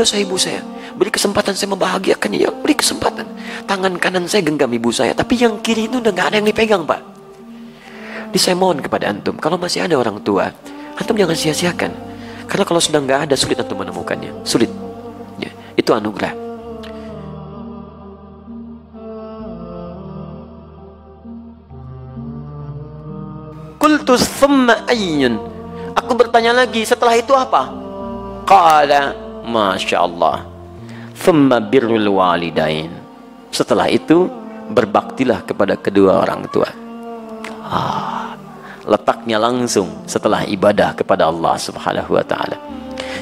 dosa ibu saya. Beri kesempatan saya membahagiakan ya, beri kesempatan. Tangan kanan saya genggam ibu saya, tapi yang kiri itu udah nggak ada yang dipegang, Pak. Di saya mohon kepada antum, kalau masih ada orang tua, antum jangan sia-siakan. Karena kalau sudah nggak ada, sulit antum menemukannya. Sulit. Ya, itu anugerah. Kultus thumma ayyun. Aku bertanya lagi, setelah itu apa? Qala, Masya Allah. Thumma birrul walidain. Setelah itu, berbaktilah kepada kedua orang tua. Ah, letaknya langsung setelah ibadah kepada Allah Subhanahu wa taala.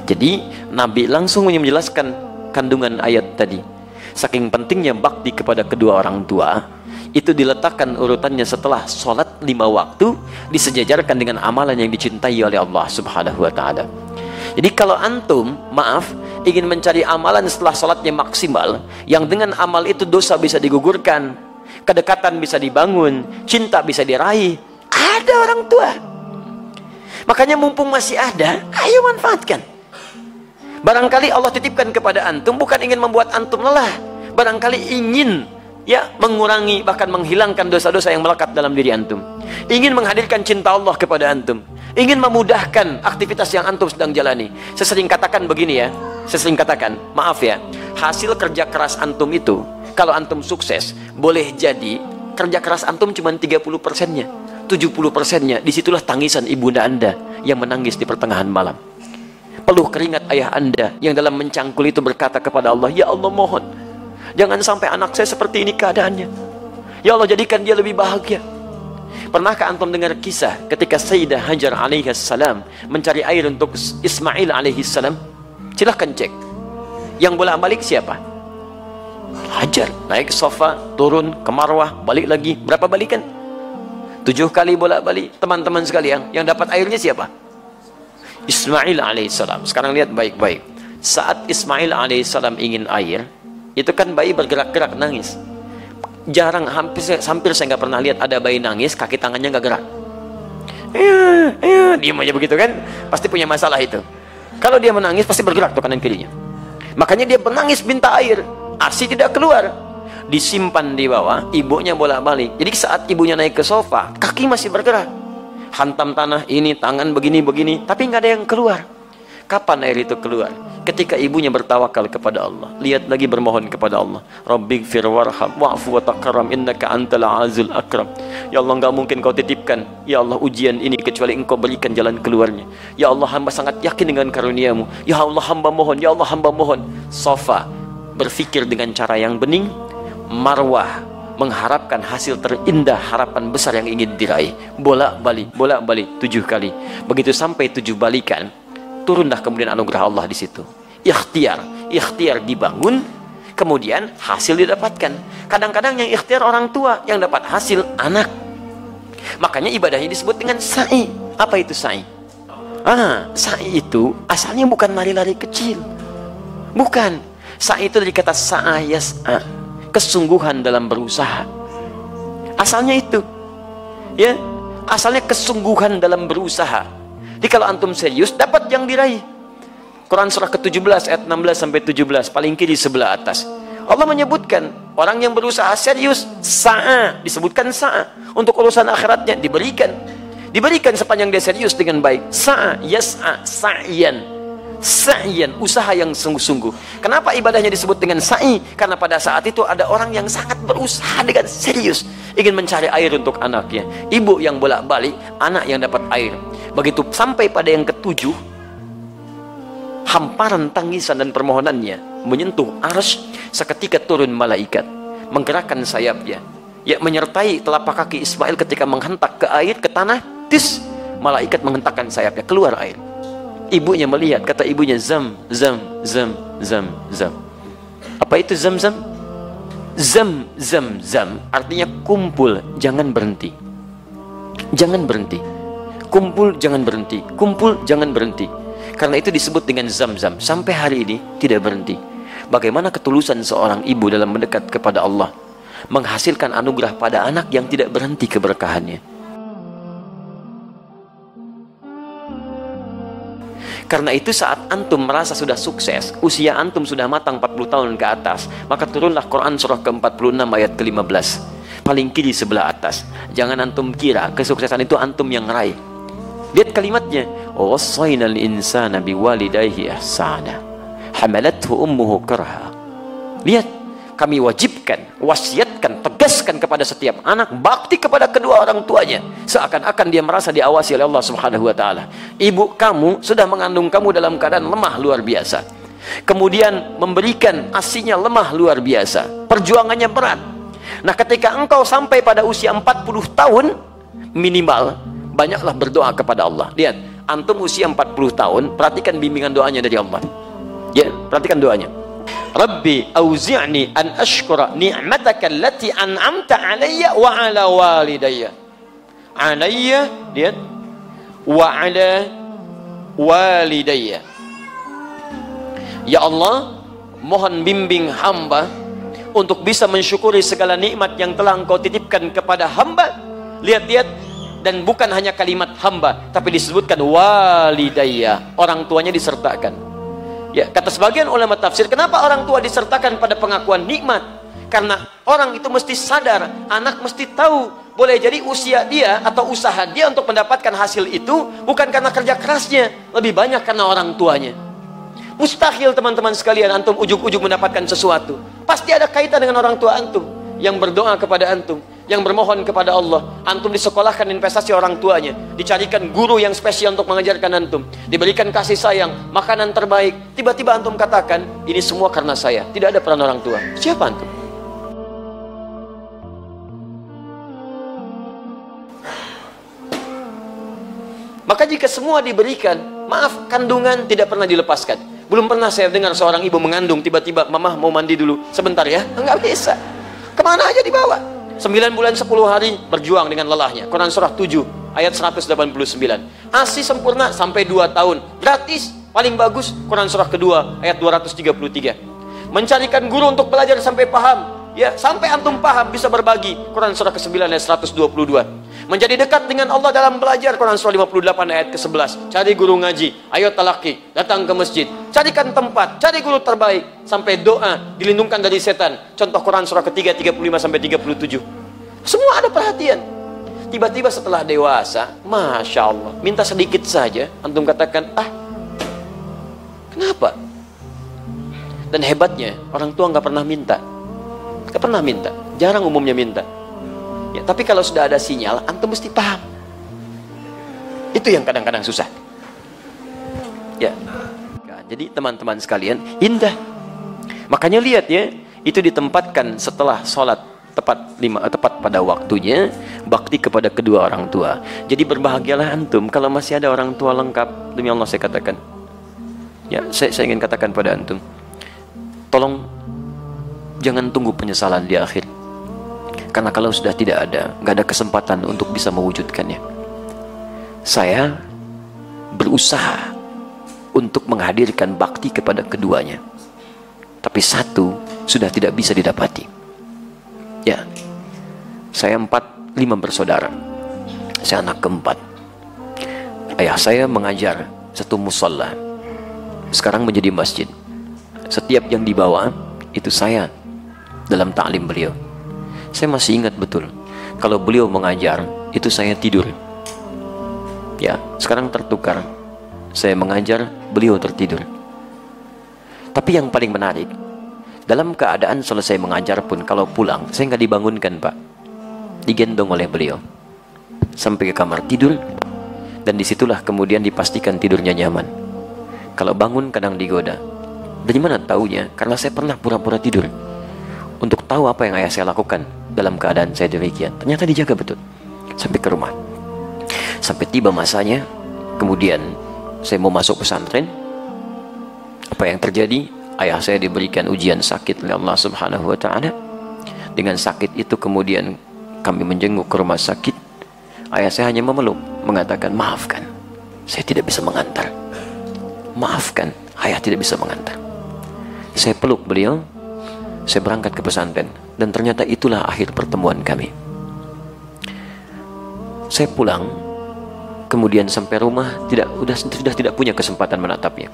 Jadi Nabi langsung menjelaskan kandungan ayat tadi. Saking pentingnya bakti kepada kedua orang tua, itu diletakkan urutannya setelah sholat lima waktu disejajarkan dengan amalan yang dicintai oleh Allah Subhanahu wa taala. Jadi kalau antum, maaf, ingin mencari amalan setelah sholatnya maksimal, yang dengan amal itu dosa bisa digugurkan, kedekatan bisa dibangun, cinta bisa diraih, ada orang tua. Makanya mumpung masih ada, ayo manfaatkan. Barangkali Allah titipkan kepada antum bukan ingin membuat antum lelah, barangkali ingin ya mengurangi bahkan menghilangkan dosa-dosa yang melekat dalam diri antum ingin menghadirkan cinta Allah kepada antum ingin memudahkan aktivitas yang antum sedang jalani. Sesering katakan begini ya. Sesering katakan maaf ya hasil kerja keras antum itu kalau antum sukses boleh jadi kerja keras antum cuma 30 persennya. 70 persennya. Di situlah tangisan ibunda anda yang menangis di pertengahan malam. Peluh keringat ayah anda yang dalam mencangkul itu berkata kepada Allah ya Allah mohon Jangan sampai anak saya seperti ini keadaannya. Ya Allah jadikan dia lebih bahagia. Pernahkah antum dengar kisah ketika Sayyidah Hajar alaihi salam mencari air untuk Ismail alaihi salam? Silahkan cek. Yang bolak-balik siapa? Hajar. Naik sofa, turun ke marwah, balik lagi. Berapa balikan? Tujuh kali bolak-balik. Teman-teman sekalian, yang dapat airnya siapa? Ismail alaihissalam. Sekarang lihat baik-baik. Saat Ismail alaihissalam ingin air, itu kan bayi bergerak-gerak nangis jarang hampir hampir saya nggak pernah lihat ada bayi nangis kaki tangannya nggak gerak. Iya iya diam aja begitu kan? Pasti punya masalah itu. Kalau dia menangis pasti bergerak tuh kanan kirinya. Makanya dia menangis minta air. Asi tidak keluar. Disimpan di bawah ibunya bolak-balik. Jadi saat ibunya naik ke sofa kaki masih bergerak. Hantam tanah ini tangan begini begini. Tapi nggak ada yang keluar kapan air itu keluar? Ketika ibunya bertawakal kepada Allah. Lihat lagi bermohon kepada Allah. Rabbi gfir warham wa'fu wa takaram innaka antal azul akram. Ya Allah enggak mungkin kau titipkan. Ya Allah ujian ini kecuali engkau berikan jalan keluarnya. Ya Allah hamba sangat yakin dengan karuniamu. Ya Allah hamba mohon Ya Allah hamba mohon. Sofa berfikir dengan cara yang bening. Marwah mengharapkan hasil terindah harapan besar yang ingin diraih. Bolak balik bolak balik tujuh kali. Begitu sampai tujuh balikan turunlah kemudian anugerah Allah di situ. Ikhtiar ikhtiar dibangun kemudian hasil didapatkan. Kadang-kadang yang ikhtiar orang tua yang dapat hasil anak. Makanya ibadahnya disebut dengan sa'i. Apa itu sa'i? Ah sa'i itu asalnya bukan lari-lari kecil. Bukan. Sa'i itu dari kata sa'ayas kesungguhan dalam berusaha. Asalnya itu. Ya asalnya kesungguhan dalam berusaha jadi kalau antum serius, dapat yang diraih. Quran surah ke-17 ayat 16 sampai 17, paling kiri sebelah atas. Allah menyebutkan orang yang berusaha serius, sa'a, disebutkan sa'a untuk urusan akhiratnya diberikan. Diberikan sepanjang dia serius dengan baik. Sa'a, yas'a, sa'yan. Sa'yan, usaha yang sungguh-sungguh. Kenapa ibadahnya disebut dengan sa'i? Karena pada saat itu ada orang yang sangat berusaha dengan serius ingin mencari air untuk anaknya. Ibu yang bolak-balik, anak yang dapat air. Begitu sampai pada yang ketujuh, hamparan tangisan dan permohonannya menyentuh ars seketika turun malaikat menggerakkan sayapnya ya menyertai telapak kaki Ismail ketika menghentak ke air ke tanah tis malaikat menghentakkan sayapnya keluar air ibunya melihat kata ibunya zam zam zam zam zam apa itu zam zam zam zam zam artinya kumpul jangan berhenti. Jangan berhenti. Kumpul jangan berhenti. Kumpul jangan berhenti. Karena itu disebut dengan zam-zam sampai hari ini tidak berhenti. Bagaimana ketulusan seorang ibu dalam mendekat kepada Allah? Menghasilkan anugerah pada anak yang tidak berhenti keberkahannya Karena itu saat antum merasa sudah sukses, usia antum sudah matang 40 tahun ke atas, maka turunlah Quran surah ke-46 ayat ke-15. Paling kiri sebelah atas. Jangan antum kira kesuksesan itu antum yang raih. Lihat kalimatnya. Wassainal insana biwalidayhi ihsana. Hamalathu ummuhu karha. Lihat, kami wajibkan, wasiatkan, tegaskan kepada setiap anak bakti kepada kedua orang tuanya seakan-akan dia merasa diawasi oleh Allah Subhanahu wa taala. Ibu kamu sudah mengandung kamu dalam keadaan lemah luar biasa. Kemudian memberikan asinya lemah luar biasa. Perjuangannya berat. Nah, ketika engkau sampai pada usia 40 tahun minimal, banyaklah berdoa kepada Allah. Lihat, antum usia 40 tahun, perhatikan bimbingan doanya dari Allah. Ya, perhatikan doanya. Rabbi auzi'ni an ashkura ni'mataka allati an'amta alayya wa ala walidayya. Alayya lihat wa ala walidayya. Ya Allah, mohon bimbing hamba untuk bisa mensyukuri segala nikmat yang telah Engkau titipkan kepada hamba. Lihat-lihat dan bukan hanya kalimat hamba tapi disebutkan walidayya, orang tuanya disertakan. Ya, kata sebagian ulama tafsir, kenapa orang tua disertakan pada pengakuan nikmat? Karena orang itu mesti sadar, anak mesti tahu, boleh jadi usia dia atau usaha dia untuk mendapatkan hasil itu bukan karena kerja kerasnya, lebih banyak karena orang tuanya. Mustahil teman-teman sekalian antum ujuk-ujuk mendapatkan sesuatu. Pasti ada kaitan dengan orang tua antum yang berdoa kepada antum yang bermohon kepada Allah. Antum disekolahkan investasi orang tuanya. Dicarikan guru yang spesial untuk mengajarkan antum. Diberikan kasih sayang makanan terbaik. Tiba-tiba antum katakan ini semua karena saya. Tidak ada peran orang tua. Siapa antum? Maka jika semua diberikan maaf kandungan tidak pernah dilepaskan. Belum pernah saya dengar seorang ibu mengandung tiba-tiba mamah mau mandi dulu sebentar ya. Enggak bisa. Ke mana aja dibawa 9 bulan 10 hari berjuang dengan lelahnya. Quran surah 7 ayat 189. ASI sempurna sampai 2 tahun. Gratis, paling bagus Quran surah kedua ayat 233. Mencarikan guru untuk belajar sampai paham. Ya, sampai antum paham bisa berbagi. Quran surah ke-9 ayat 122 menjadi dekat dengan Allah dalam belajar Quran surah 58 ayat ke-11 cari guru ngaji. Ayo talaki datang ke masjid. Carikan tempat cari guru terbaik. Sampai doa dilindungkan dari setan. Contoh Quran surah ketiga 35 sampai 37 semua ada perhatian. Tiba-tiba setelah dewasa Masya Allah minta sedikit saja antum katakan ah kenapa? Dan hebatnya orang tua nggak pernah minta. Nggak pernah minta. Jarang umumnya minta Ya, tapi kalau sudah ada sinyal, antum mesti paham. Itu yang kadang-kadang susah. Ya. Jadi teman-teman sekalian, indah. Makanya lihat ya, itu ditempatkan setelah sholat tepat lima tepat pada waktunya bakti kepada kedua orang tua jadi berbahagialah antum kalau masih ada orang tua lengkap demi Allah saya katakan ya saya, saya ingin katakan pada antum tolong jangan tunggu penyesalan di akhir karena kalau sudah tidak ada, nggak ada kesempatan untuk bisa mewujudkannya. Saya berusaha untuk menghadirkan bakti kepada keduanya. Tapi satu sudah tidak bisa didapati. Ya, saya empat, lima bersaudara. Saya anak keempat. Ayah saya mengajar satu musola. Sekarang menjadi masjid. Setiap yang dibawa itu saya dalam taklim beliau saya masih ingat betul kalau beliau mengajar itu saya tidur. Ya sekarang tertukar. Saya mengajar beliau tertidur. Tapi yang paling menarik dalam keadaan selesai mengajar pun kalau pulang saya nggak dibangunkan pak. Digendong oleh beliau. Sampai ke kamar tidur dan di situlah kemudian dipastikan tidurnya nyaman. Kalau bangun kadang digoda. Dari mana taunya? Karena saya pernah pura-pura tidur untuk tahu apa yang ayah saya lakukan dalam keadaan saya demikian. Ternyata dijaga betul sampai ke rumah. Sampai tiba masanya, kemudian saya mau masuk pesantren. Apa yang terjadi? Ayah saya diberikan ujian sakit oleh Allah Subhanahu wa taala. Dengan sakit itu kemudian kami menjenguk ke rumah sakit. Ayah saya hanya memeluk, mengatakan, "Maafkan, saya tidak bisa mengantar." Maafkan, ayah tidak bisa mengantar. Saya peluk beliau, saya berangkat ke pesantren dan ternyata itulah akhir pertemuan kami. Saya pulang kemudian sampai rumah tidak sudah sudah tidak punya kesempatan menatapnya.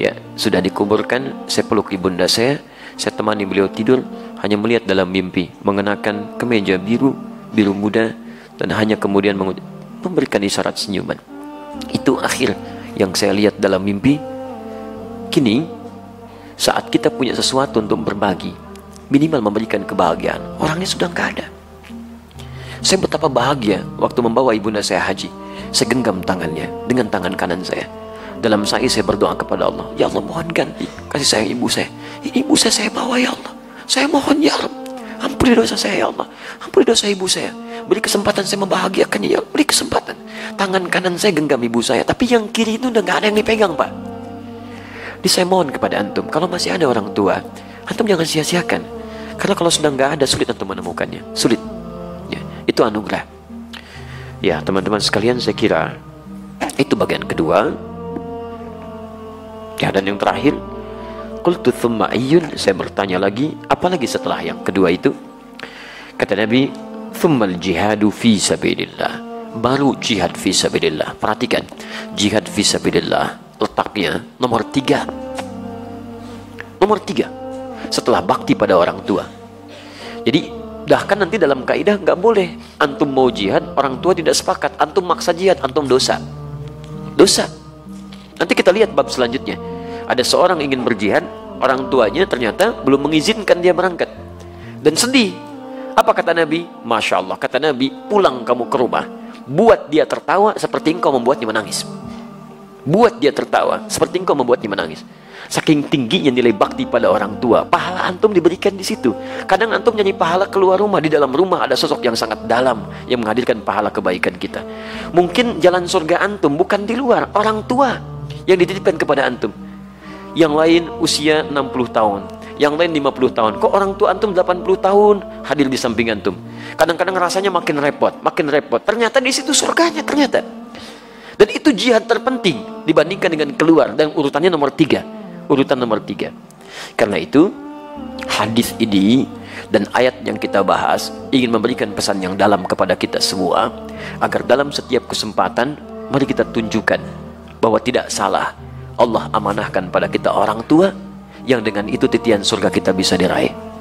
Ya sudah dikuburkan saya peluk ibunda saya saya temani beliau tidur hanya melihat dalam mimpi mengenakan kemeja biru biru muda dan hanya kemudian memberikan isyarat senyuman. Itu akhir yang saya lihat dalam mimpi. Kini saat kita punya sesuatu untuk berbagi minimal memberikan kebahagiaan orangnya sudah nggak ada saya betapa bahagia waktu membawa ibunda saya haji saya genggam tangannya dengan tangan kanan saya. Dalam sa'i saya berdoa kepada Allah, Ya Allah mohon ganti kasih sayang ibu saya. Ibu saya saya bawa ya Allah. Saya mohon ya Allah. Ampuni dosa saya ya Allah. Ampuni dosa ibu saya. Beri kesempatan saya membahagiakannya ya Allah. Beri kesempatan. Tangan kanan saya genggam ibu saya. Tapi yang kiri itu udah gak ada yang dipegang Pak. Saya mohon kepada Antum. Kalau masih ada orang tua. Antum jangan sia-siakan. Karena kalau sudah nggak ada sulit Antum menemukannya. Sulit. Ya, itu anugerah. Ya, teman-teman sekalian, saya kira itu bagian kedua. Ya, dan yang terakhir, qultu thumma ayyun, saya bertanya lagi, apalagi setelah yang kedua itu? Kata Nabi, thummal jihadu fi sabilillah. Baru jihad fi sabilillah. Perhatikan, jihad fi sabilillah letaknya nomor tiga. Nomor tiga. Setelah bakti pada orang tua. Jadi Bahkan nanti dalam kaidah nggak boleh antum mau jihad, orang tua tidak sepakat, antum maksa jihad, antum dosa. Dosa. Nanti kita lihat bab selanjutnya. Ada seorang ingin berjihad, orang tuanya ternyata belum mengizinkan dia berangkat. Dan sedih. Apa kata Nabi? Masya Allah, kata Nabi, pulang kamu ke rumah, buat dia tertawa seperti engkau membuatnya menangis. Buat dia tertawa seperti engkau membuatnya menangis. Saking tingginya nilai bakti pada orang tua, pahala antum diberikan di situ. Kadang antum nyanyi pahala keluar rumah, di dalam rumah ada sosok yang sangat dalam yang menghadirkan pahala kebaikan kita. Mungkin jalan surga antum bukan di luar, orang tua yang dititipkan kepada antum. Yang lain usia 60 tahun, yang lain 50 tahun. Kok orang tua antum 80 tahun hadir di samping antum? Kadang-kadang rasanya makin repot, makin repot. Ternyata di situ surganya ternyata. Dan itu jihad terpenting dibandingkan dengan keluar dan urutannya nomor tiga urutan nomor tiga. Karena itu hadis ini dan ayat yang kita bahas ingin memberikan pesan yang dalam kepada kita semua agar dalam setiap kesempatan mari kita tunjukkan bahwa tidak salah Allah amanahkan pada kita orang tua yang dengan itu titian surga kita bisa diraih.